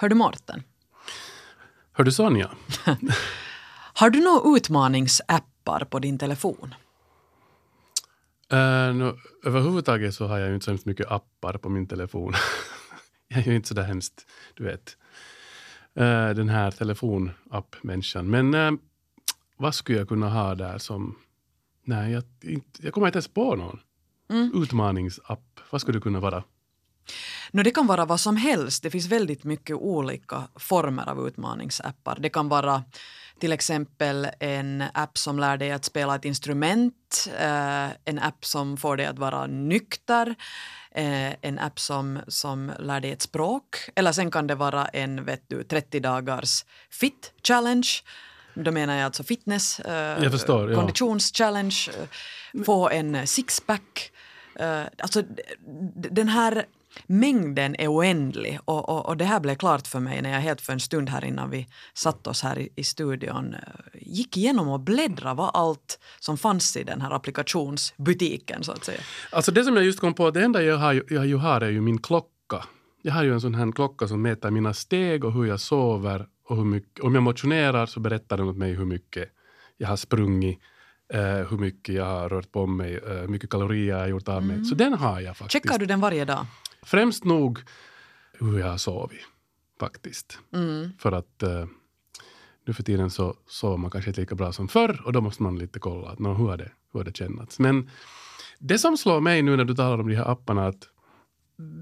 Hör du Mårten? Hör du Sonja? Har du några utmaningsappar på din telefon? Uh, no, överhuvudtaget så har jag inte så hemskt mycket appar på min telefon. jag är ju inte så där hemskt, du vet, uh, den här telefonapp-människan. Men uh, vad skulle jag kunna ha där som... Nej, jag, inte, jag kommer inte ens på någon. Mm. Utmaningsapp, vad skulle det kunna vara? No, det kan vara vad som helst. Det finns väldigt mycket olika former av utmaningsappar. Det kan vara till exempel en app som lär dig att spela ett instrument, eh, en app som får dig att vara nykter, eh, en app som, som lär dig ett språk. Eller sen kan det vara en vet du, 30 dagars fit challenge. Då menar jag alltså fitness, eh, förstår, ja. konditionschallenge, eh, få en sixpack. Uh, alltså den här mängden är oändlig och, och, och, det här blev klart för mig när jag helt för en stund här innan vi satt oss här i, i studion eh, gick igenom och bläddrade vad allt som fanns i den här applikationsbutiken så att säga. Alltså det som jag just kom på, det enda jag har, jag, jag har är ju min klocka. Jag har ju en sån här klocka som mäter mina steg och hur jag sover och hur mycket, om jag motionerar så berättar den åt mig hur mycket jag har sprungit Uh, hur mycket jag har rört på mig, uh, hur mycket kalorier jag har gjort av mig. Mm. Så den har jag faktiskt. Checkar du den varje dag? Främst nog hur jag har sovit, faktiskt. Mm. För att uh, nu för tiden så sover man kanske inte lika bra som förr och då måste man lite kolla att, no, hur, har det, hur har det kännats. Men det som slår mig nu när du talar om de här apparna att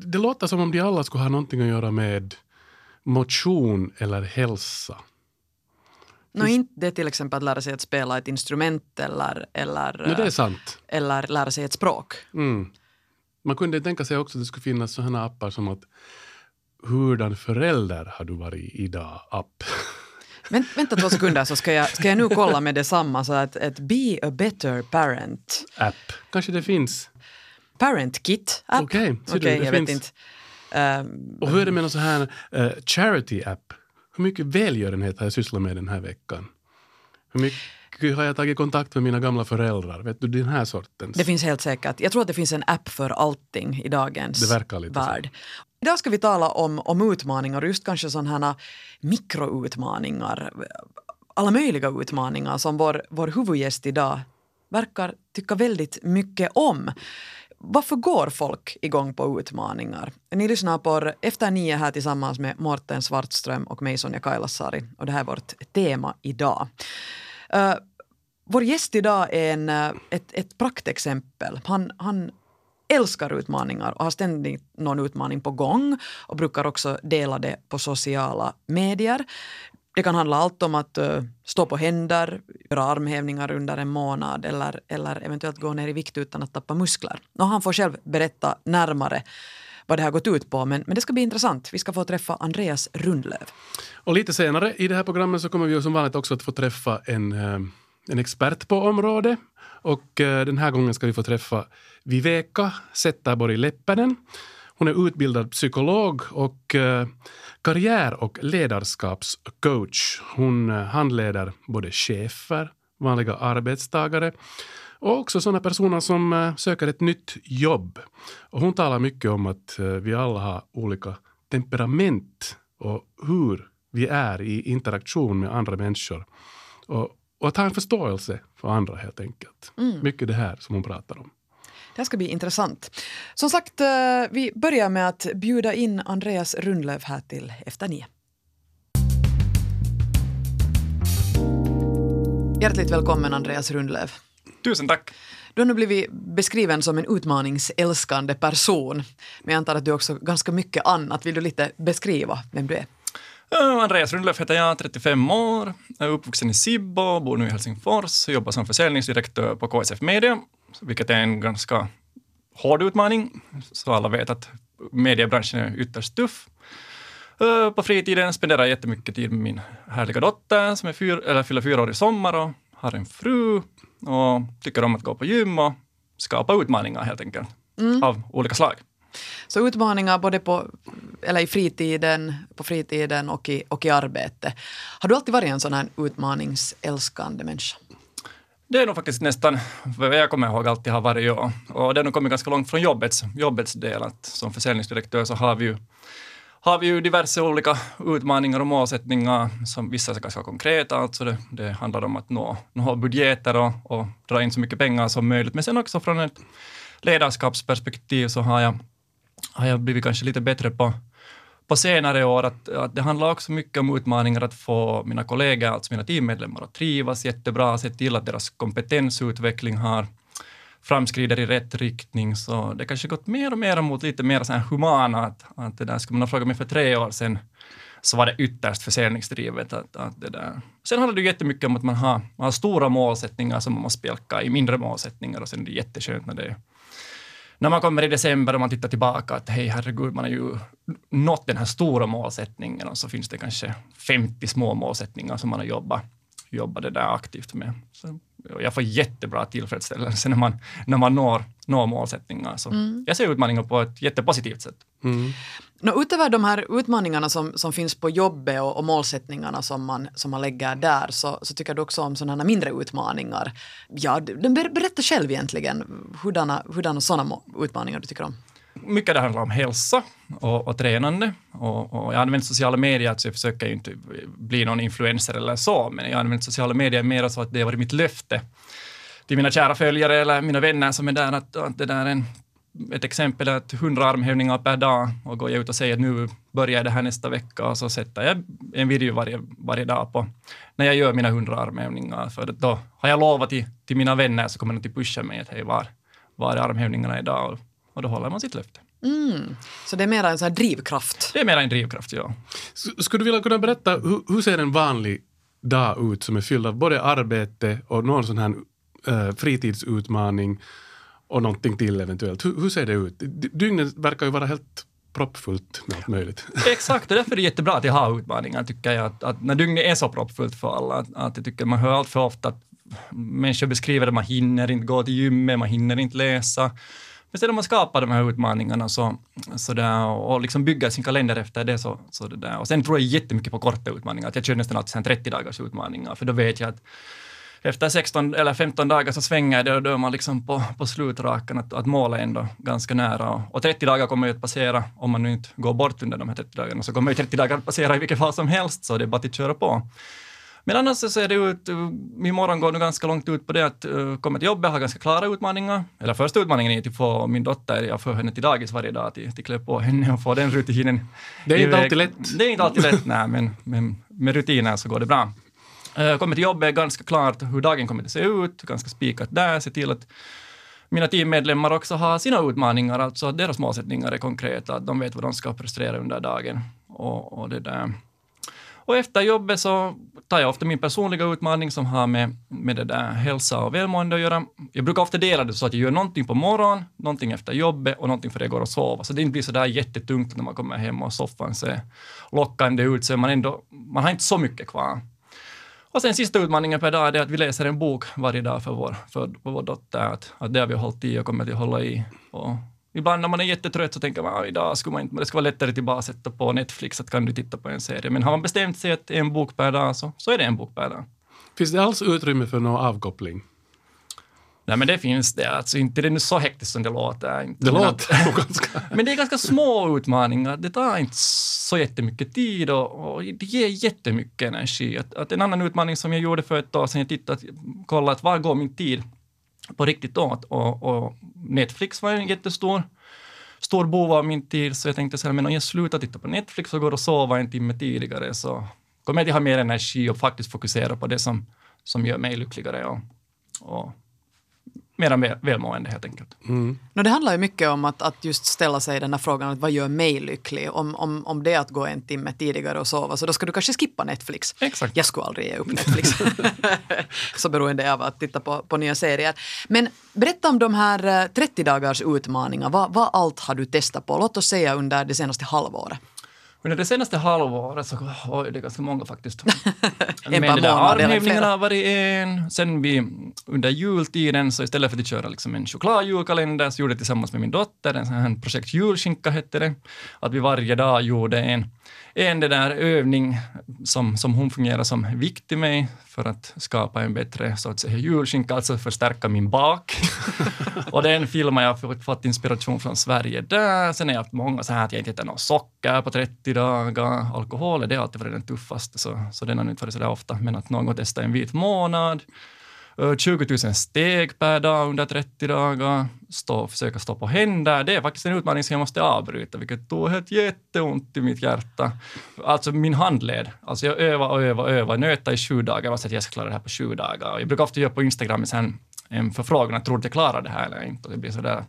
det låter som om de alla skulle ha någonting att göra med motion eller hälsa. No, inte det till exempel att lära sig att spela ett instrument eller, eller, no, det är sant. eller lära sig ett språk. Mm. Man kunde tänka sig också att det skulle finnas sådana appar som att Hurdan förälder har du varit idag? app. Men, vänta två sekunder så ska jag, ska jag nu kolla med detsamma så att ett Be a better parent. App. Kanske det finns. Parent Kit app. Okej, okay, okay, jag finns. vet inte. Um, och hur är det med någon sån här uh, charity app? Hur mycket välgörenhet har jag sysslat med den här veckan? Hur mycket har jag tagit kontakt med mina gamla föräldrar? Vet du, den här sortens. Det finns helt säkert. Jag tror att det finns en app för allting i dagens det verkar lite värld. Så. Idag ska vi tala om, om utmaningar och just kanske sådana här mikroutmaningar. Alla möjliga utmaningar som vår, vår huvudgäst idag verkar tycka väldigt mycket om. Varför går folk igång på utmaningar? Ni lyssnar på Efter nio här tillsammans med Morten Svartström och mig Sonja Kailasari och det här är vårt tema idag. Uh, vår gäst idag är en, uh, ett, ett praktexempel. Han, han älskar utmaningar och har ständigt någon utmaning på gång och brukar också dela det på sociala medier. Det kan handla allt om att uh, stå på händer, göra armhävningar under en månad eller, eller eventuellt gå ner i vikt utan att tappa muskler. Och han får själv berätta närmare vad det har gått ut på. Men, men det ska bli intressant. Vi ska få träffa Andreas Rundlöv. Och lite senare i det här programmet så kommer vi som vanligt också att få träffa en, eh, en expert på området. Och eh, den här gången ska vi få träffa Viveka Zetterborg Leppänen. Hon är utbildad psykolog och eh, karriär och ledarskapscoach. Hon handleder både chefer, vanliga arbetstagare och också sådana personer som äh, söker ett nytt jobb. Och hon talar mycket om att äh, vi alla har olika temperament och hur vi är i interaktion med andra människor. Och, och att ha en förståelse för andra helt enkelt. Mm. Mycket det här som hon pratar om. Det här ska bli intressant. Som sagt, äh, vi börjar med att bjuda in Andreas Rundlöv här till Efter nio. Hjärtligt välkommen Andreas Rundlöv. Tusen tack. Du har nu blivit beskriven som en utmaningsälskande person. Men jag antar att du också ganska mycket annat. Vill du lite beskriva vem du är? Uh, Andreas Rundlöf heter jag, 35 år, är uppvuxen i Sibbo, bor nu i Helsingfors och jobbar som försäljningsdirektör på KSF Media, vilket är en ganska hård utmaning. Så alla vet att mediebranschen är ytterst tuff. Uh, på fritiden spenderar jag jättemycket tid med min härliga dotter som är fyr, eller fyller fyra år i sommar och har en fru och tycker om att gå på gym och skapa utmaningar helt enkelt mm. av olika slag. Så utmaningar både på, eller i fritiden, på fritiden och i, och i arbete. Har du alltid varit en sån här utmaningsälskande människa? Det är nog faktiskt nästan vad jag kommer ihåg alltid har varit jag. Och det har nog kommit ganska långt från jobbets, jobbets del. Att som försäljningsdirektör så har vi ju har vi ju diverse olika utmaningar och målsättningar som vissa är ganska konkreta. Alltså det, det handlar om att nå, nå budgeter och, och dra in så mycket pengar som möjligt. Men sen också från ett ledarskapsperspektiv så har jag, har jag blivit kanske lite bättre på, på senare år att, att det handlar också mycket om utmaningar att få mina kollegor, alltså mina teammedlemmar att trivas jättebra, se till att deras kompetensutveckling har framskrider i rätt riktning. Så det kanske gått mer och mer mot lite mer så här humana. Att, att det där, skulle man ha frågat mig för tre år sedan så var det ytterst försäljningsdrivet. Att, att det där. Sen handlar det jättemycket om att man har, man har stora målsättningar som man måste spjälka i mindre målsättningar och sen är det jätteskönt när det när man kommer i december och man tittar tillbaka att hej herregud, man har ju nått den här stora målsättningen och så finns det kanske 50 små målsättningar som man har jobbat, jobbat det där aktivt med. Så jag får jättebra tillfredsställelse när man, när man når, når målsättningar. Så mm. Jag ser utmaningar på ett jättepositivt sätt. Mm. No, utöver de här utmaningarna som, som finns på jobbet och, och målsättningarna som man, som man lägger där så, så tycker du också om sådana mindre utmaningar. Ja, berätta själv egentligen hurdana, hurdana sådana utmaningar du tycker om mycket det handlar om hälsa och, och tränande. Och, och jag använder sociala medier, alltså jag försöker ju inte bli någon influencer eller så, men jag använder sociala medier mer så att det har varit mitt löfte till mina kära följare eller mina vänner som är där, att, att det där är en, ett exempel är att 100 armhävningar per dag och går jag ut och säger att nu börjar det här nästa vecka och så sätter jag en video varje, varje dag på när jag gör mina 100 armhävningar. För då har jag lovat till, till mina vänner så kommer de att pusha mig att hej, var, var är armhävningarna idag? Och då håller man sitt löfte. Mm. Så det är mer en sån drivkraft? Det är mer en drivkraft, ja. Skulle du vilja kunna berätta, hur, hur, ser en vanlig dag ut som är fylld av både arbete och någon sån här uh, fritidsutmaning och någonting till eventuellt? Hur, hur ser det ut? Dygnet verkar ju vara helt proppfullt med allt möjligt. Exakt, och därför är det jättebra att jag har utmaningar, tycker jag. Att, att när dygnet är så proppfullt för alla, att, att jag tycker man hör allt för ofta att människor beskriver att man hinner inte gå till gymmet, man hinner inte läsa. Men sen om man skapar de här utmaningarna så, så där, och liksom bygger sin kalender efter det så, så det där. Och sen tror jag jättemycket på korta utmaningar. Att jag kör nästan alltid 30 dagars utmaningar, för då vet jag att efter 16 eller 15 dagar så svänger det och då är man liksom på, på slutrakan, att, att målet är ändå ganska nära. Och, och 30 dagar kommer ju att passera, om man nu inte går bort under de här 30 dagarna, så kommer ju 30 dagar att passera i vilket fall som helst, så det är bara att köra på. Men annars så ser det ut, min morgon går nu ganska långt ut på det att uh, komma till jobbet, ha ganska klara utmaningar. Eller första utmaningen är att få min dotter, jag får henne till dagis varje dag, till, till klä på henne och få den rutinen. Det är inte alltid lätt. Det är inte alltid lätt, nej, men, men med rutiner så går det bra. Uh, kommer till jobbet, ganska klart hur dagen kommer att se ut, ganska spikat där, se till att mina teammedlemmar också har sina utmaningar, alltså att deras målsättningar är konkreta, att de vet vad de ska prestera under dagen. Och, och det där. Och efter jobbet så tar jag ofta min personliga utmaning som har med, med det där hälsa och välmående att göra. Jag brukar ofta dela det så att jag gör någonting på morgonen, någonting efter jobbet och någonting för jag går och sover. Så det inte blir så där jättetungt när man kommer hem och soffan ser lockande ut, så man, ändå, man har inte så mycket kvar. Och sen sista utmaningen per dag är att vi läser en bok varje dag för vår, för, för vår dotter. Att, att det har vi hållit i och kommer att hålla i. Och Ibland när man är jättetrött så tänker man att idag skulle man inte, det ska vara lättare till bara sätta på Netflix att kan du titta på en serie. Men har man bestämt sig att en bok per dag så, så är det en bok per dag. Finns det alls utrymme för någon avkoppling? Nej men det finns det, alltså inte det är nu så hektiskt som det låter. Inte. Det låter ganska... men det är ganska små utmaningar, det tar inte så jättemycket tid och, och det ger jättemycket energi. Att, att en annan utmaning som jag gjorde för ett år sedan, jag tittade, kollade att var går min tid på riktigt åt och, och Netflix var en jättestor stor bov av min tid, så jag tänkte så här, men om jag slutar titta på Netflix och går och sover en timme tidigare så kommer jag att ha mer energi och faktiskt fokusera på det som, som gör mig lyckligare och, och mera välmående helt enkelt. Mm. No, det handlar ju mycket om att, att just ställa sig den här frågan, vad gör mig lycklig? Om, om, om det är att gå en timme tidigare och sova, så då ska du kanske skippa Netflix. Exakt. Jag skulle aldrig ge upp Netflix. så beroende av att titta på, på nya serier. Men berätta om de här 30 eh, dagars utmaningar. Vad, vad allt har du testat på? Låt oss säga under det senaste halvåret. Under det senaste halvåret så, oj, det ganska många faktiskt. en Men par armhävningarna har varit en. Sen vi, under jultiden, så istället för att köra liksom en chokladjulkalender så gjorde jag tillsammans med min dotter en sån här projekt julskinka hette det. Att vi varje dag gjorde en en det där övning som, som hon fungerar som viktig mig för att skapa en bättre så att säga, julskinka, alltså förstärka min bak. och den filmar jag för fått inspiration från Sverige där. Sen har jag haft många så här att jag inte äter något socker på 30 dagar. Alkohol, det har alltid varit den tuffaste, så, så den har inte varit så där ofta. Men att någon gång testa en vit månad. Eh, 20 000 steg per dag under 30 dagar, stå, försöka stå på händer. Det är faktiskt en utmaning som jag måste avbryta, vilket tog helt jätteont i mitt hjärta. Alltså min handled. Alltså jag övar och övar och övar, nöta i sju dagar. Jag var så att jag ska klara det här på sju dagar. Jag brukar ofta göra på Instagram sen en förfrågan, tror du att jag klarar det här eller inte? Och det blir så där.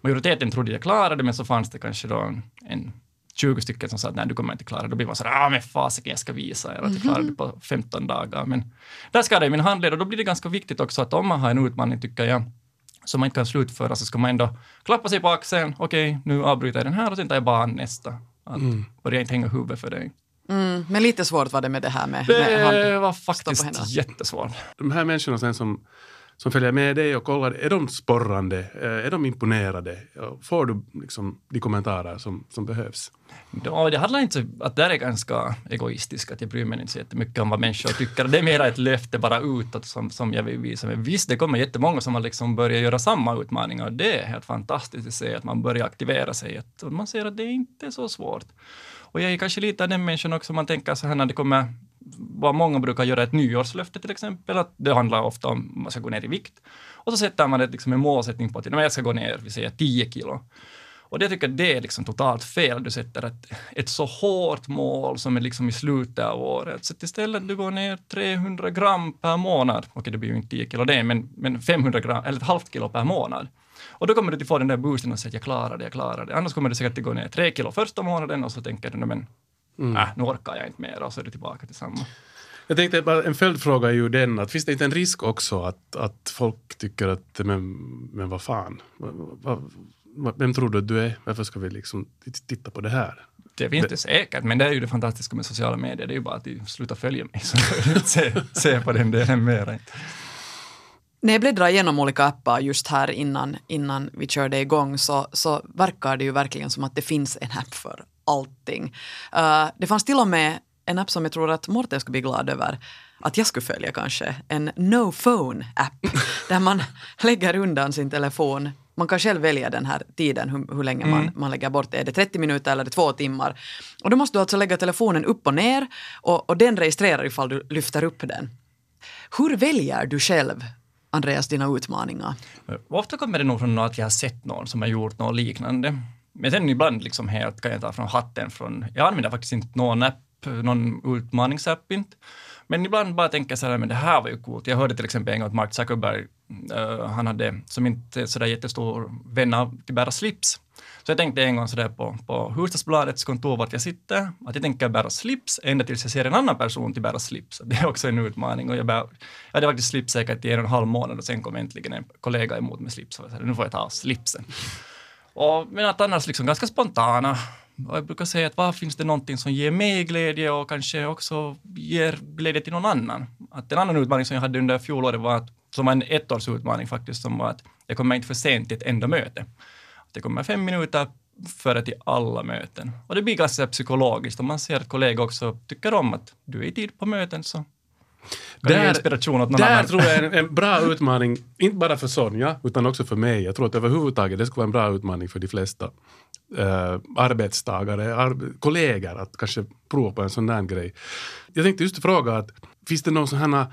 Majoriteten trodde jag klarade det, men så fanns det kanske då en 20 stycken som sa att nej, du kommer inte klara det. Då blir man så här, ah, men fasiken, jag ska visa er att jag klarar det på 15 dagar. Men där ska det i min handled och då blir det ganska viktigt också att om man har en utmaning, tycker jag, som man inte kan slutföra, så ska man ändå klappa sig på axeln. Okej, okay, nu avbryter jag den här och sen tar jag bara nästa. Att mm. börja inte hänga huvudet för dig. Mm, men lite svårt var det med det här med, det med Det var faktiskt jättesvårt. De här människorna sen som som följer med dig och kollar, är de sporrande? Eh, är de imponerade? Får du liksom de kommentarer som, som behövs? Ja, det handlar inte om att det är ganska egoistiskt, att jag bryr mig inte så jättemycket om vad människor tycker. Det är mer ett löfte bara utåt som, som jag vill visa. Men visst, det kommer jättemånga som har liksom börjat göra samma utmaningar och det är helt fantastiskt att se att man börjar aktivera sig. man ser att det inte är så svårt. Och jag är kanske lite av den människan också, man tänker så här när det kommer vad många brukar göra ett nyårslöfte till exempel, att det handlar ofta om att man ska gå ner i vikt. Och så sätter man ett, liksom, en målsättning på att jag ska gå ner, vi säger 10 kilo. Och det tycker jag det är liksom totalt fel. Du sätter ett, ett så hårt mål som är liksom i slutet av året. Så istället du går ner 300 gram per månad. Okej, det blir ju inte 10 kilo det, men, men 500 gram, eller ett halvt kilo per månad. Och då kommer du att få den där boosten och säga att jag klarar det, jag klarar det. Annars kommer du säkert att gå ner 3 kilo första månaden och så tänker du, men mm. äh, nu orkar jag inte mer och så är det tillbaka till samma. Jag tänkte bara, en följdfråga är ju den att finns det inte en risk också att, att folk tycker att men, men vad fan, vem tror du att du är? Varför ska vi liksom titta på det här? Det finns det säkert, men det är ju det fantastiska med sociala medier. Det är ju bara att de slutar följa mig så se, se på den delen mer. När jag bläddrar igenom olika appar just här innan, innan vi körde igång så, så verkar det ju verkligen som att det finns en app för allting. Uh, det fanns till och med en app som jag tror att Mårten skulle bli glad över att jag skulle följa kanske. En no phone app där man lägger undan sin telefon. Man kan själv välja den här tiden, hur, hur länge man, mm. man lägger bort det. Är det 30 minuter eller är det två timmar? Och då måste du alltså lägga telefonen upp och ner och, och den registrerar ifall du lyfter upp den. Hur väljer du själv Andreas, dina utmaningar? Ofta kommer det nog från att jag har sett någon som har gjort något liknande. Men sen ibland liksom helt kan jag ta från hatten från, jag använder faktiskt inte någon app, någon utmaningsapp inte. Men ibland bara tänker jag så här, men det här var ju coolt. Jag hörde till exempel en gång att Mark Zuckerberg, uh, han hade, som inte är sådär jättestor vän av att bära slips, så jag tänkte en gång sådär på, på Husstadsbladets kontor vart jag sitter, att jag tänker bära slips ända tills jag ser en annan person till bära slips. Det är också en utmaning. Och jag, bär, jag hade faktiskt slips säkert i en och en halv månad och sen kom äntligen en kollega emot med slips och sa nu får jag ta av slipsen. Och, men att annars liksom ganska spontana. Och jag brukar säga att var finns det någonting som ger mig glädje och kanske också ger glädje till någon annan. Att en annan utmaning som jag hade under fjolåret var att, som var en ettårsutmaning faktiskt, som var att jag kommer inte för sent till ett enda möte. Att jag kommer fem minuter före till alla möten. Och det blir ganska psykologiskt om man ser att kollegor också tycker om att du är i tid på möten så där, inspiration åt någon där annan. tror jag är en, en, bra utmaning, inte bara för Sonja, utan också för mig. Jag tror att överhuvudtaget det skulle vara en bra utmaning för de flesta uh, arbetstagare, arbe kollegor att kanske prova på en sån där grej. Jag tänkte just fråga att finns det någon sån här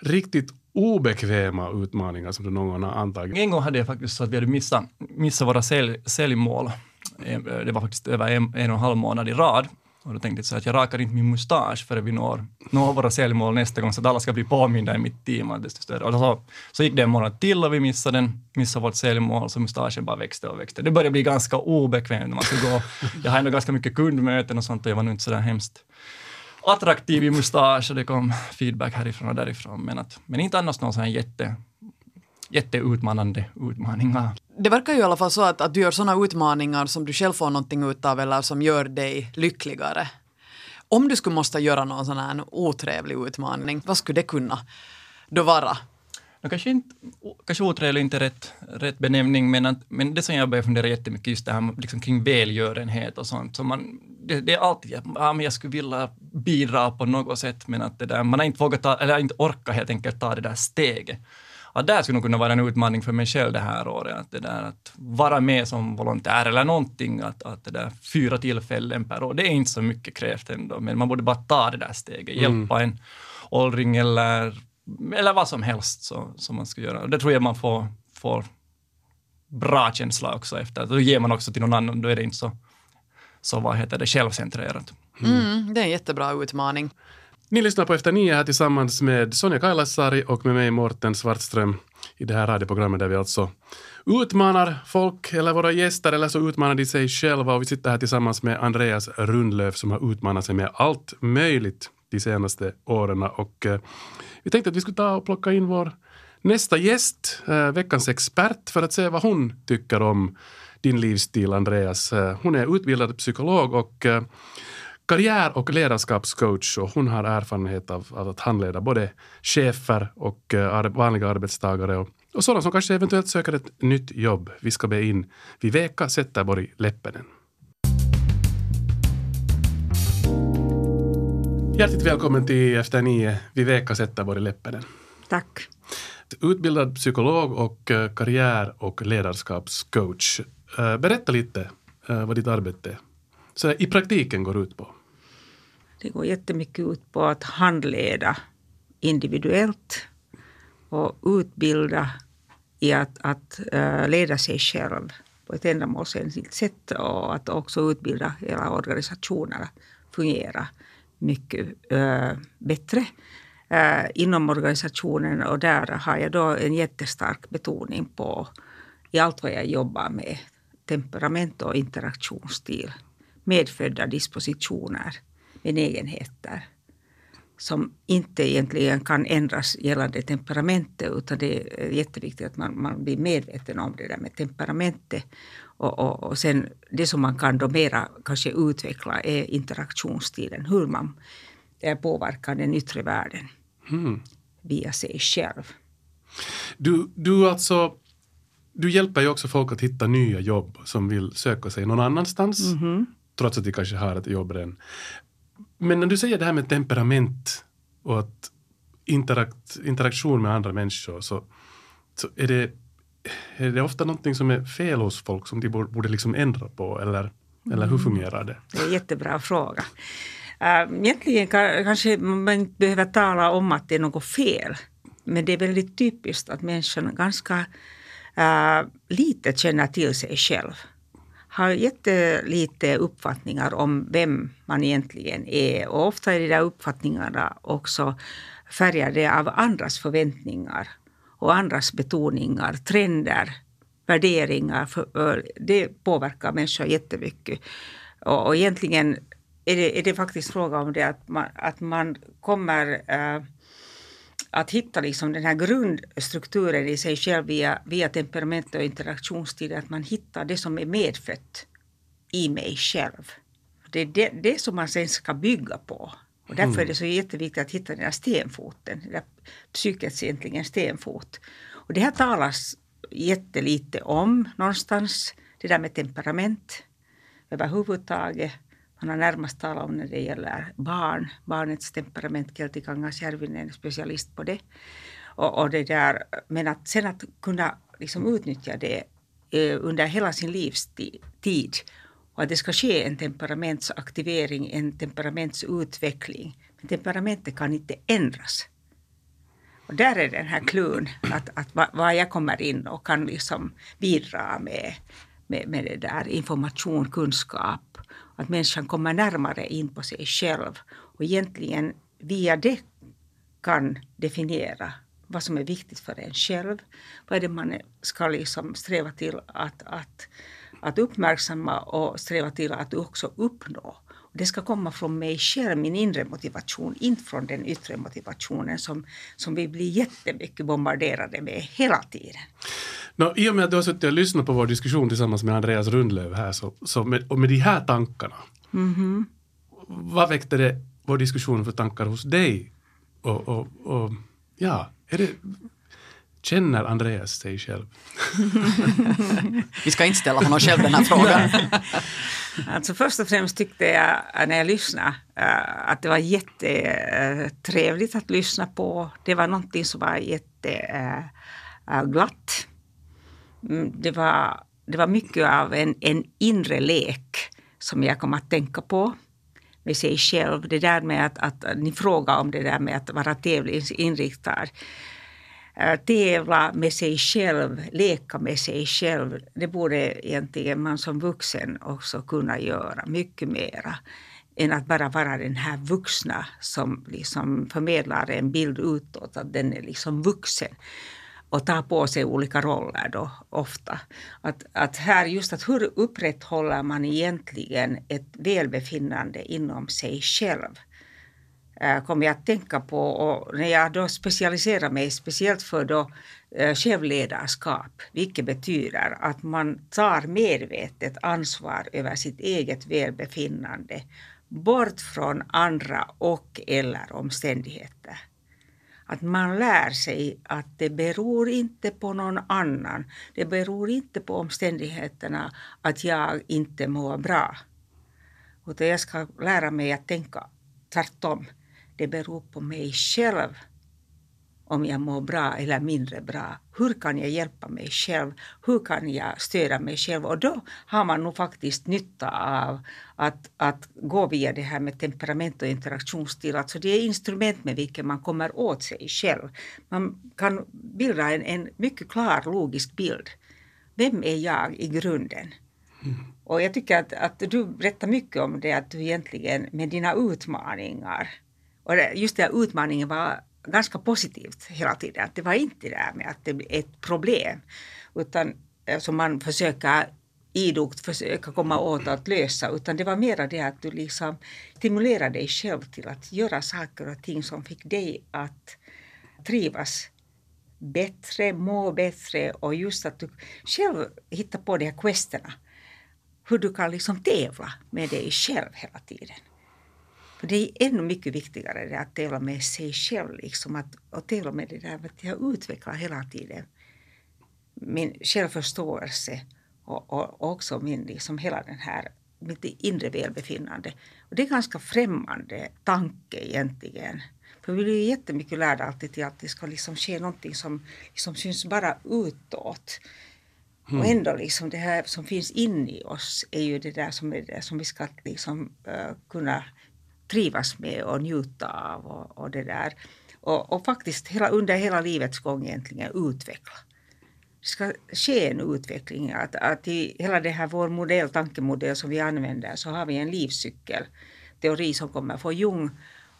riktigt obekväma utmaningar som du någon gång har antagit? En gång hade jag faktiskt så att vi hade missat, missat våra sälj, säljmål. Eh, det var faktiskt över en, en och en halv månad i rad och då tänkte jag så att jag rakar inte min mustasch förrän vi når, når våra säljmål nästa gång så att alla ska bli påminda i mitt team att desto större. Och så, så gick det en månad till och vi missade, den, missade vårt säljmål så mustaschen bara växte och växte. Det började bli ganska obekvämt när man skulle gå. Jag har ändå ganska mycket kundmöten och sånt och jag var nog inte så där hemskt attraktiv i mustasch och det kom feedback härifrån och därifrån. Men, att, men inte annars någon sån här jätte, jätteutmanande utmaningar. Det verkar ju i alla fall så att, att du gör sådana utmaningar som du själv får någonting utav eller som gör dig lyckligare. Om du skulle måste göra någon sån här otrevlig utmaning, vad skulle det kunna då vara? No, kanske, inte, kanske otrevlig inte rätt, rätt benämning, men, att, men det som jag börjar fundera jättemycket just det här liksom kring välgörenhet och sånt. Så man, det, det, är alltid ja, men jag skulle vilja bidra på något sätt, men att det där, man har inte vågat ta, eller inte orkat helt enkelt ta det där steget. Att där skulle nog kunna vara en utmaning för mig själv det här året, att, det där, att vara med som volontär eller någonting, att, att det där fyra tillfällen per år, det är inte så mycket krävt ändå, men man borde bara ta det där steget, mm. hjälpa en åldring eller, eller vad som helst så, som man ska göra. Det tror jag man får, får bra känsla också efter. Då ger man också till någon annan, då är det inte så, så vad heter det, självcentrerat. Mm. Mm, det är en jättebra utmaning. Ni lyssnar på Efter nio här tillsammans med Sonja Kailasari och med mig Morten Svartström i det här radioprogrammet där vi alltså utmanar folk eller våra gäster eller så utmanar de sig själva och vi sitter här tillsammans med Andreas Rundlöf som har utmanat sig med allt möjligt de senaste åren och eh, vi tänkte att vi skulle ta och plocka in vår nästa gäst, eh, veckans expert, för att se vad hon tycker om din livsstil, Andreas. Eh, hon är utbildad psykolog och eh, karriär och ledarskapscoach och hon har erfarenhet av, av att handleda både chefer och uh, vanliga arbetstagare och, och sådana som kanske eventuellt söker ett nytt jobb. Vi ska be in Viveka Zetterborg Leppenen. Hjärtligt välkommen till Efter nio, Viveka Zetterborg Leppenen. Tack. Utbildad psykolog och uh, karriär och ledarskapscoach. Uh, berätta lite vad ditt arbete så i praktiken går ut på? Det går jättemycket ut på att handleda individuellt och utbilda i att, att eh, leda sig själv på ett ändamålsenligt sätt och att också utbilda hela organisationen att fungera mycket eh, bättre eh, inom organisationen. Och där har jag då en jättestark betoning på i allt vad jag jobbar med temperament och interaktionsstil medfödda dispositioner, benägenheter som inte egentligen kan ändras gällande temperamentet utan det är jätteviktigt att man, man blir medveten om det där med temperamentet. Och, och, och sen det som man kan då mera kanske utveckla är interaktionsstilen, hur man påverkar den yttre världen mm. via sig själv. Du, du alltså du hjälper ju också folk att hitta nya jobb som vill söka sig någon annanstans. Mm -hmm trots att de kanske har ett jobb redan. Men när du säger det här med temperament och att interakt, interaktion med andra människor så, så är, det, är det ofta någonting som är fel hos folk som de borde liksom ändra på eller, eller hur mm. fungerar det? Det är en jättebra fråga. Uh, egentligen kanske man inte behöver tala om att det är något fel. Men det är väldigt typiskt att människan ganska uh, lite känner till sig själv har jättelite uppfattningar om vem man egentligen är. Och ofta är de där uppfattningarna också färgade av andras förväntningar och andras betoningar, trender, värderingar. För, det påverkar människor jättemycket. Och, och egentligen är det, är det faktiskt fråga om det att man, att man kommer äh, att hitta liksom den här grundstrukturen i sig själv via, via temperament och interaktionstid, att man hittar det som är medfött i mig själv. Det är det, det som man sen ska bygga på. Och därför mm. är det så jätteviktigt att hitta den här stenfoten, den där psykets egentligen stenfot. Och det här talas jättelite om någonstans, det där med temperament överhuvudtaget. Han har närmast talat om när det gäller barn, barnets temperament. Kelti Kangasjärvinen är en specialist på det. Och, och, det där, men att sen att kunna liksom utnyttja det eh, under hela sin livstid och att det ska ske en temperamentsaktivering, en temperamentsutveckling. Men temperamentet kan inte ändras. Och där är den här klun, att, att vad jag kommer in och kan liksom bidra med, med, med det där information, kunskap att människan kommer närmare in på sig själv och egentligen via det kan definiera vad som är viktigt för en själv. Vad är det man ska liksom sträva till att, att, att uppmärksamma och sträva till att också uppnå. Det ska komma från mig själv, min inre motivation, inte från den yttre motivationen som, som vi blir jättemycket bombarderade med hela tiden. No, I och med att du har suttit och lyssnat på vår diskussion tillsammans med Andreas Rundlöv här, så, så med, och med de här tankarna, mm -hmm. vad väckte det vår diskussion för tankar hos dig? Och, och, och ja, är det, Känner Andreas sig själv? Vi ska inte ställa honom själv den här frågan. alltså först och främst tyckte jag när jag lyssnade äh, att det var jättetrevligt att lyssna på. Det var någonting som var jätteglatt. Mm, det var, det var mycket av en, en inre lek som jag kom att tänka på med sig själv. Det där med att, att ni frågar om det där med att vara tävlingsinriktad. Äh, tävla med sig själv, leka med sig själv. Det borde egentligen man som vuxen också kunna göra mycket mera än att bara vara den här vuxna som liksom förmedlar en bild utåt att den är liksom vuxen och tar på sig olika roller då ofta. Att, att här just att hur upprätthåller man egentligen ett välbefinnande inom sig själv? Eh, kommer jag att tänka på och när jag då specialiserar mig speciellt för då eh, självledarskap, vilket betyder att man tar medvetet ansvar över sitt eget välbefinnande bort från andra och eller omständigheter. Att man lär sig att det beror inte på någon annan. Det beror inte på omständigheterna att jag inte mår bra. Utan jag ska lära mig att tänka tvärtom det beror på mig själv om jag mår bra eller mindre bra. Hur kan jag hjälpa mig själv? Hur kan jag stödja mig själv? Och då har man nog faktiskt nytta av att, att gå via det här med temperament och interaktionsstil. Alltså det är instrument med vilket man kommer åt sig själv. Man kan bilda en, en mycket klar logisk bild. Vem är jag i grunden? Mm. Och jag tycker att, att du berättar mycket om det, att du egentligen med dina utmaningar och just den här utmaningen var ganska positivt hela tiden. Att det var inte det där med att det blir ett problem. Utan eh, som man försöker idogt försöka komma åt att lösa. Utan det var mera det att du liksom stimulerade dig själv till att göra saker och ting som fick dig att trivas bättre, må bättre och just att du själv hittar på de här questerna. Hur du kan liksom tävla med dig själv hela tiden. För det är ännu mycket viktigare det att tävla med sig själv, liksom att, och tävla med det där att jag utvecklar hela tiden min självförståelse och, och, och också min, liksom hela den här, mitt inre välbefinnande. Och det är ganska främmande tanke egentligen. För vi blir jättemycket lärda alltid till att det ska liksom ske någonting som liksom syns bara utåt. Mm. Och ändå liksom det här som finns inne i oss är ju det där som, är det som vi ska liksom, uh, kunna trivas med och njuta av och, och det där. Och, och, faktiskt hela, under hela livets gång egentligen utveckla. Det ska ske en utveckling. Att, att i hela det här vår modell, tankemodell som vi använder så har vi en livscykelteori som kommer från Jung.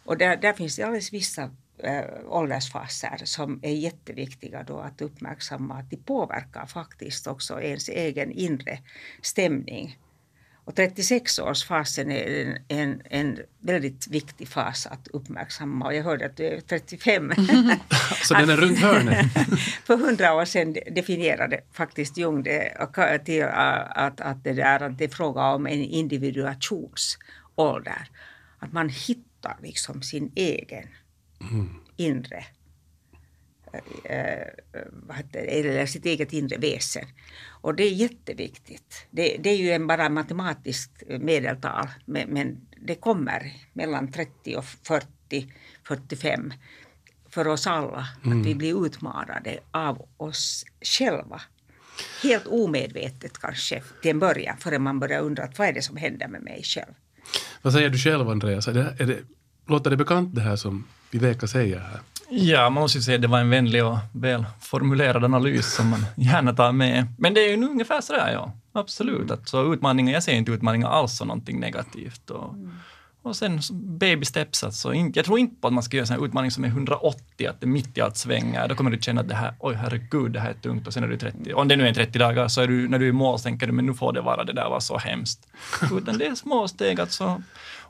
Och där, där finns det alldeles vissa äh, åldersfaser som är jätteviktiga då att uppmärksamma att de påverkar faktiskt också ens egen inre stämning. Och 36-årsfasen är en, en, en, väldigt viktig fas att uppmärksamma. Och jag hörde att du är 35. Så den är runt hörnet? för hundra år sedan definierade faktiskt Jung det till att, att, det, där, att det är fråga om en individuationsålder. Att man hittar liksom sin egen mm. inre eller sitt eget inre väsen. Och det är jätteviktigt. Det, det är ju en bara matematiskt medeltal men, men det kommer mellan 30 och 40, 45 för oss alla. Mm. Att vi blir utmanade av oss själva. Helt omedvetet kanske till en början förrän man börjar undra vad är det som händer med mig själv. Vad säger du själv Andreas? Är det, är det, låter det bekant det här som Viveka säger här? Ja, man måste ju säga att det var en vänlig och välformulerad analys som man gärna tar med. Men det är ju ungefär sådär, ja. Absolut. Att så utmaningar, jag ser inte utmaningar alls som någonting negativt. Och, mm. och sen baby steps, alltså. Jag tror inte på att man ska göra en utmaning som är 180, att det mitt i allt svänger. Då kommer du känna att det här, oj herregud, det här är tungt och sen är du 30. Om det nu är 30 dagar så är du, när du är i mål så tänker du, men nu får det vara, det där var så hemskt. Utan det är små steg, alltså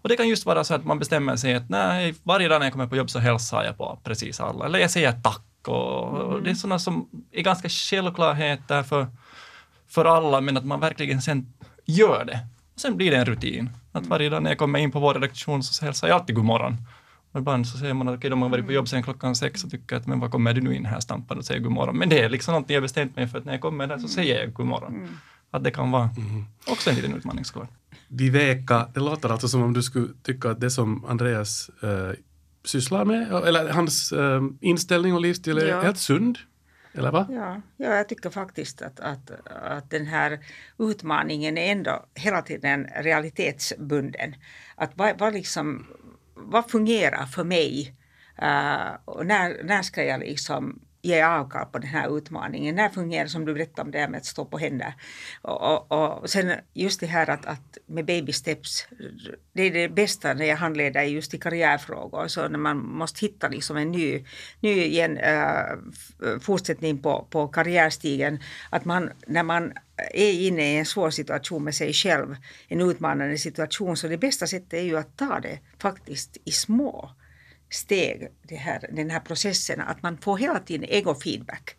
och det kan just vara så att man bestämmer sig att nej, varje dag när jag kommer på jobb så hälsar jag på precis alla. Eller jag säger tack. Och, mm. Det är sådana som är ganska självklarheter för, för alla, men att man verkligen sen gör det. Och sen blir det en rutin. Att varje dag när jag kommer in på vår redaktion så hälsar jag alltid god morgon. Och ibland så säger man att okay, de har varit på jobb sen klockan sex och tycker att men vad kommer du nu in här stampad och säger god morgon. Men det är liksom någonting jag bestämt mig för att när jag kommer där så säger jag god morgon. Mm. Att det kan vara mm. också en liten utmaning såklart. Viveka, det låter alltså som om du skulle tycka att det som Andreas äh, sysslar med, eller hans äh, inställning och livsstil är ja. helt sund. Eller va? Ja, ja, jag tycker faktiskt att, att, att den här utmaningen är ändå hela tiden realitetsbunden. Att vad, vad, liksom, vad fungerar för mig? Uh, och när, när ska jag liksom ge avkall på den här utmaningen. När fungerar som du berättade om det här med att stå på händer. Och, och, och sen just det här att, att med baby steps, det är det bästa när jag handleder just i karriärfrågor. Så när man måste hitta liksom en ny, ny igen, äh, fortsättning på, på karriärstigen. Att man, när man är inne i en svår situation med sig själv, en utmanande situation, så det bästa sättet är ju att ta det faktiskt i små steg, det här, den här processen, att man får hela tiden egofeedback.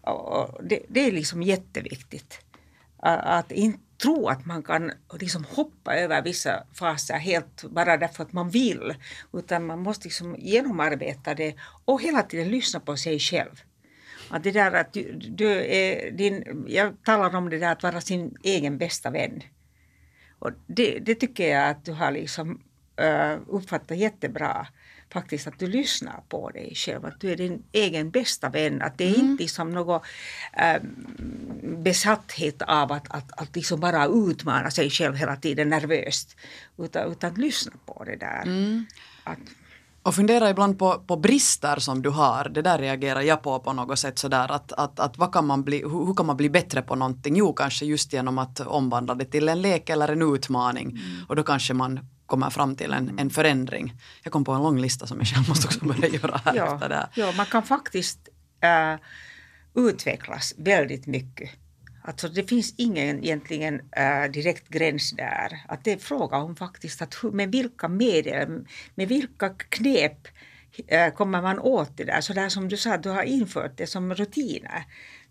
Och det, det är liksom jätteviktigt. Att inte tro att man kan liksom hoppa över vissa faser helt bara därför att man vill. Utan man måste liksom genomarbeta det och hela tiden lyssna på sig själv. Att det där att du, du är din, jag talar om det där att vara sin egen bästa vän. Och det, det tycker jag att du har liksom uh, uppfattat jättebra faktiskt att du lyssnar på dig själv, att du är din egen bästa vän. Att det är mm. inte liksom något äh, besatthet av att, att, att liksom bara utmana sig själv hela tiden nervöst. Utan, utan att lyssna på det där. Mm. Att, och fundera ibland på, på brister som du har. Det där reagerar jag på på något sätt sådär att, att, att vad kan man bli, hur, hur kan man bli bättre på någonting? Jo, kanske just genom att omvandla det till en lek eller en utmaning. Mm. Och då kanske man kommer fram till en, en förändring. Jag kom på en lång lista som jag själv måste också börja göra här ja, efter det här. Ja, man kan faktiskt äh, utvecklas väldigt mycket. Alltså det finns ingen egentligen äh, direkt gräns där. Att det är fråga om faktiskt att med vilka medel, med vilka knep äh, kommer man åt det där. Så där som du sa, du har infört det som rutiner.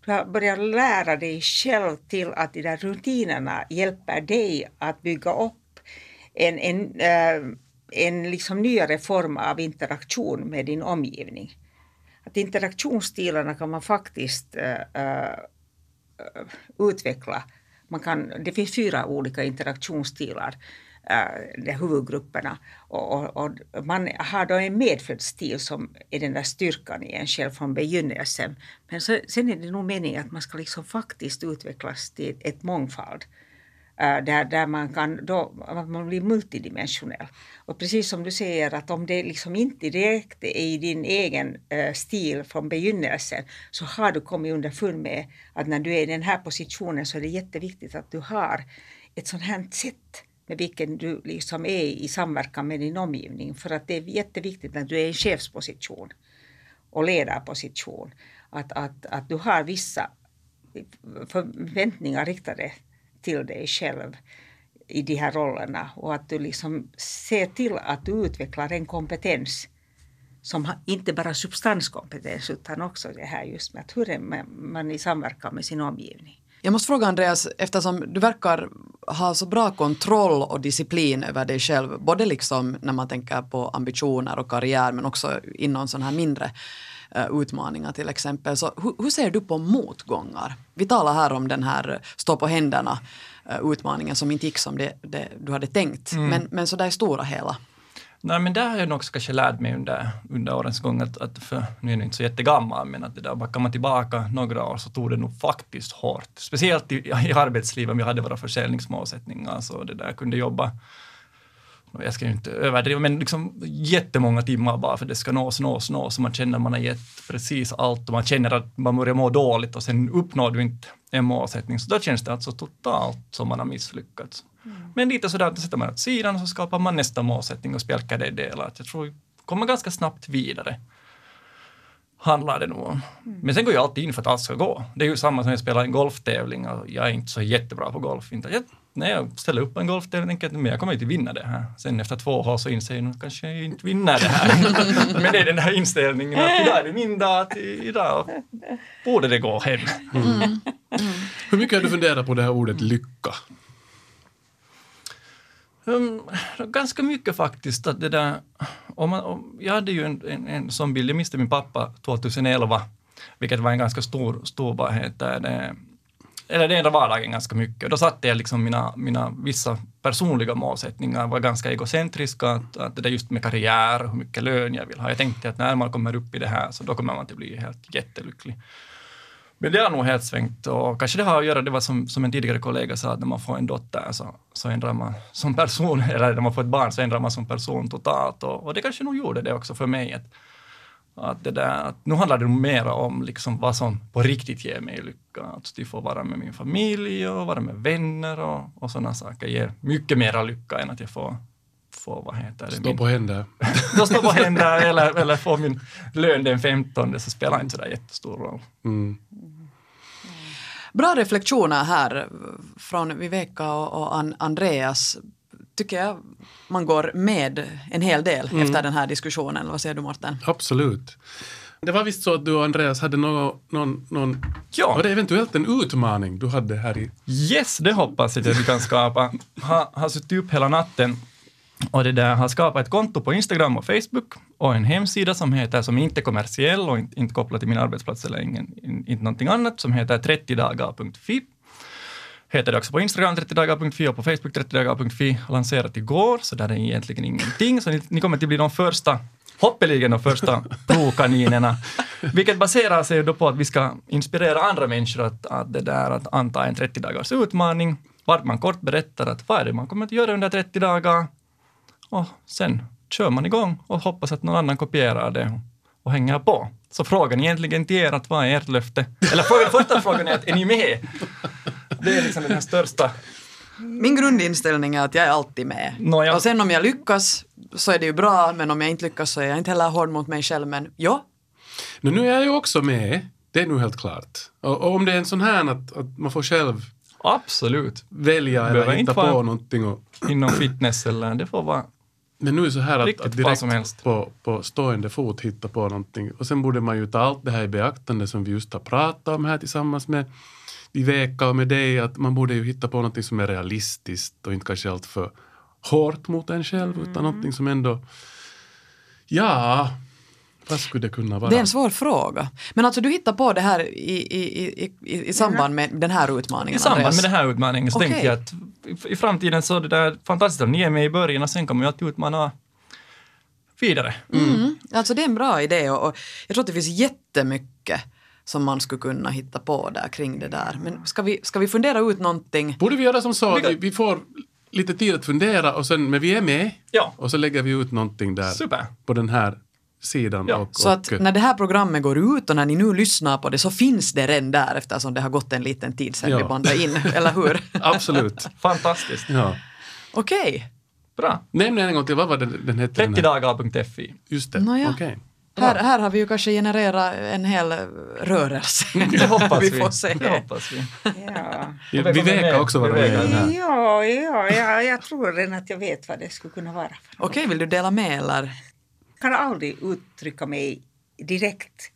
Du har börjat lära dig själv till att de där rutinerna hjälper dig att bygga upp en, en, eh, en liksom nyare form av interaktion med din omgivning. Att interaktionsstilarna kan man faktiskt eh, eh, utveckla. Man kan, det finns fyra olika interaktionsstilar, äh, de huvudgrupperna. Och, och, och, man har då en medfödd stil som är den där styrkan i en själv från begynnelsen. Men så, sen är det nog meningen att man ska liksom faktiskt utvecklas till ett mångfald. Äh, där, där man kan då, man blir multidimensionell. Och precis som du säger att om det liksom inte direkt är i din egen äh, stil från begynnelsen så har du kommit underfund med att när du är i den här positionen så är det jätteviktigt att du har ett sånt här sätt med vilken du liksom är i samverkan med din omgivning. För att det är jätteviktigt när du är i en chefsposition och ledarposition att, att, att du har vissa förväntningar riktade till dig själv i de här rollerna och att du liksom ser till att du utvecklar en kompetens som inte bara substanskompetens utan också det här just med att hur är man i samverkan med sin omgivning. Jag måste fråga Andreas, eftersom du verkar ha så bra kontroll och disciplin över dig själv, både liksom när man tänker på ambitioner och karriär men också inom sådana här mindre utmaningar till exempel. Så hur, hur, ser du på motgångar? Vi talar här om den här stå på händerna uh, utmaningen som inte gick som det, det du hade tänkt. Mm. Men, men så där i stora hela. Nej, men där har jag nog också kanske lärt mig under, under årens gång att, att för, nu är jag inte så jättegammal, men att det där backar man tillbaka några år så tog det nog faktiskt hårt. Speciellt i, i arbetslivet, om vi hade våra försäljningsmålsättningar, så det där kunde jobba jag ska ju inte överdriva, men liksom jättemånga timmar bara för det ska nås, nås, nås. Och man känner att man har gett precis allt och man känner att man börjar må dåligt och sen uppnår du inte en målsättning. Så då känns det alltså totalt som man har misslyckats. Mm. Men lite sådär att sätter man åt sidan och så skapar man nästa målsättning och spjälkar det i delar. Jag tror kommer ganska snabbt vidare. Handlar det nog om. Mm. Men sen går jag alltid in för att allt ska gå. Det är ju samma som jag spelar en golftävling och jag är inte så jättebra på golf. Jag när jag ställer upp en golftävling tänker jag att jag kommer inte vinna det här. Sen efter två hål så inser jag att kanske jag inte vinner det här. Men det är den här inställningen att idag är det min dag, idag borde det gå hem. Mm. Mm. Hur mycket har du funderat på det här ordet lycka? Um, ganska mycket faktiskt. Att det där, om man, om, jag hade ju en, en, en sån bild, jag miste min pappa 2011, vilket var en ganska stor, stor vad heter det, eller det ändrade vardagen ganska mycket. Då satte jag liksom mina, mina vissa personliga målsättningar var ganska egocentriska, att, att det där just med karriär, hur mycket lön jag vill ha. Jag tänkte att när man kommer upp i det här så då kommer man att bli helt jättelycklig. Men det har nog helt svängt och kanske det har att göra, det var som, som en tidigare kollega sa, att när man får en dotter så, så ändrar man som person, eller när man får ett barn så ändrar man som person totalt och, och det kanske nog gjorde det också för mig. Att, att det där, att nu handlar det mer om liksom vad som på riktigt ger mig lycka. Att få vara med min familj och vara med vänner och, och sådana saker ger mycket mera lycka än att jag får, får vad heter det? Stå min, på händer. stå på händer eller, eller få min lön den 15 så spelar inte sådär jättestor roll. Mm. Bra reflektioner här från Viveka och, Andreas. Tycker jag man går med en hel del mm. efter den här diskussionen. Vad säger du Morten? Absolut. Det var visst så att du och Andreas hade någon, någon, någon ja. var det eventuellt en utmaning du hade här i... Yes, det hoppas jag att vi kan skapa. Ha, har suttit upp hela natten och det där har skapat ett konto på Instagram och Facebook och en hemsida som heter, som inte är kommersiell och inte, inte kopplad till min arbetsplats eller ingen, inte någonting annat, som heter 30dagar.fi. Heter det också på Instagram 30dagar.fi och på Facebook 30dagar.fi. Lanserat igår, så där är egentligen ingenting. Så ni, ni kommer att bli de första hoppeligen de första provkaninerna. Vilket baserar sig då på att vi ska inspirera andra människor att, att, det där, att anta en 30 dagars utmaning, vart man kort berättar att vad är det man kommer att göra under 30 dagar, och sen kör man igång och hoppas att någon annan kopierar det och hänger på. Så frågan egentligen till er att vad är ert löfte? Eller frågan, första frågan är att är ni med? Det är liksom den här största min grundinställning är att jag är alltid med. Nåja. Och sen om jag lyckas så är det ju bra, men om jag inte lyckas så är jag inte heller hård mot mig själv. Men ja. Men nu är jag ju också med, det är nu helt klart. Och, och om det är en sån här att, att man får själv Absolut. välja eller hitta på någonting. Och... Inom fitness eller det får vara men nu är det så här att, att direkt på, på stående fot hitta på någonting. Och sen borde man ju ta allt det här i beaktande som vi just har pratat om här tillsammans med Viveka och med dig, att man borde ju hitta på någonting som är realistiskt och inte kanske allt för hårt mot en själv, mm. utan någonting som ändå, ja, vad skulle det kunna vara? Det är en svår fråga. Men alltså du hittar på det här i, i, i, i, i samband med den här utmaningen? I samband Andreas. med den här utmaningen så okay. tänkte jag att i framtiden så är det där fantastiskt att ni är med i början och sen kommer jag att utmana vidare. Mm. Mm. Alltså det är en bra idé och, och jag tror att det finns jättemycket som man skulle kunna hitta på där kring det där. Men ska vi, ska vi fundera ut någonting? Borde vi göra som så att vi får lite tid att fundera och sen, men vi är med ja. och så lägger vi ut någonting där Super. på den här sidan. Ja. Och, så att när det här programmet går ut och när ni nu lyssnar på det så finns det redan där eftersom det har gått en liten tid sedan ja. vi bandade in, eller hur? Absolut. Fantastiskt. Ja. Okej. Okay. Bra. Nämn en gång till, vad var det den hette? 30dagar.fi. Just det, okej. Okay. Här, här har vi ju kanske genererat en hel rörelse. Det hoppas vi. får se. Det hoppas vi. Ja. Vi, vi vekar också vara med här. Ja, ja, ja, jag tror redan att jag vet vad det skulle kunna vara. Okej, vill du dela med eller? Jag kan aldrig uttrycka mig direkt.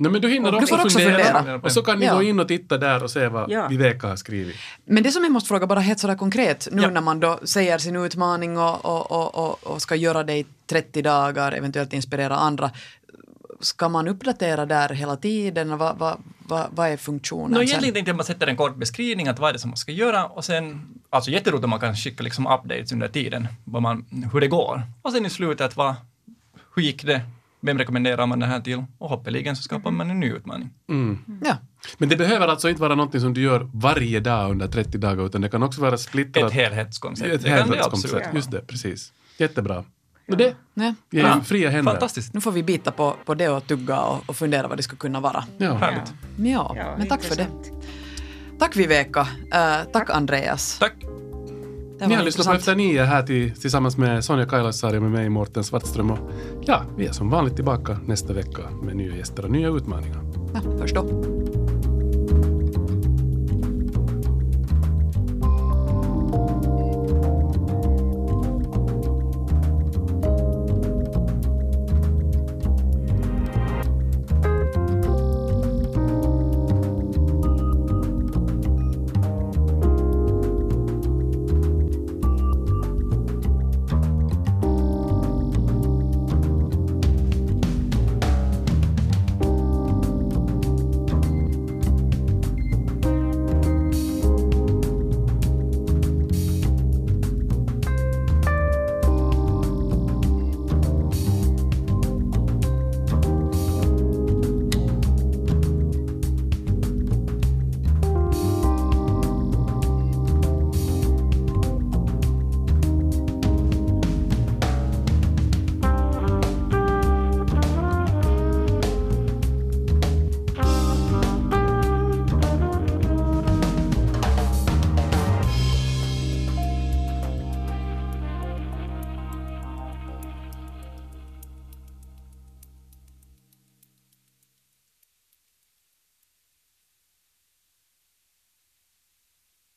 Nej, men du hinner också, du också fundera. fundera. Och så kan ni ja. gå in och titta där och se vad ja. Viveka har skrivit. Men det som jag måste fråga bara helt sådär konkret, nu ja. när man då säger sin utmaning och, och, och, och, ska göra det i 30 dagar, eventuellt inspirera andra ska man uppdatera där hela tiden? Vad, vad, vad, vad är funktionen? No, egentligen tänkte jag att man sätter en kort beskrivning, att vad är det som man ska göra och sen, alltså jätteroligt om man kan skicka liksom updates under tiden, vad man, hur det går. Och sen i slutet, vad, hur gick det? Vem rekommenderar man det här till? Och hoppeligen så skapar man en ny utmaning. Mm. Ja. Men det behöver alltså inte vara någonting som du gör varje dag under 30 dagar, utan det kan också vara splittrat. Ett helhetskoncept. Ett helhetskoncept, just det, precis. Jättebra. Och det ja. ger ja. fria händer. Fantastiskt. Nu får vi bita på, på det och tugga och, och fundera vad det skulle kunna vara. Ja. Härligt. Ja, ja men tack intressant. för det. Tack Viveka. Uh, tack Andreas. Tack. Ni har lyssnat på Efter nio här till, tillsammans med Sonja Kailasari och med mig Mårten Svartström. Och ja, vi är som vanligt tillbaka nästa vecka med nya gäster och nya utmaningar. Ja, förstå.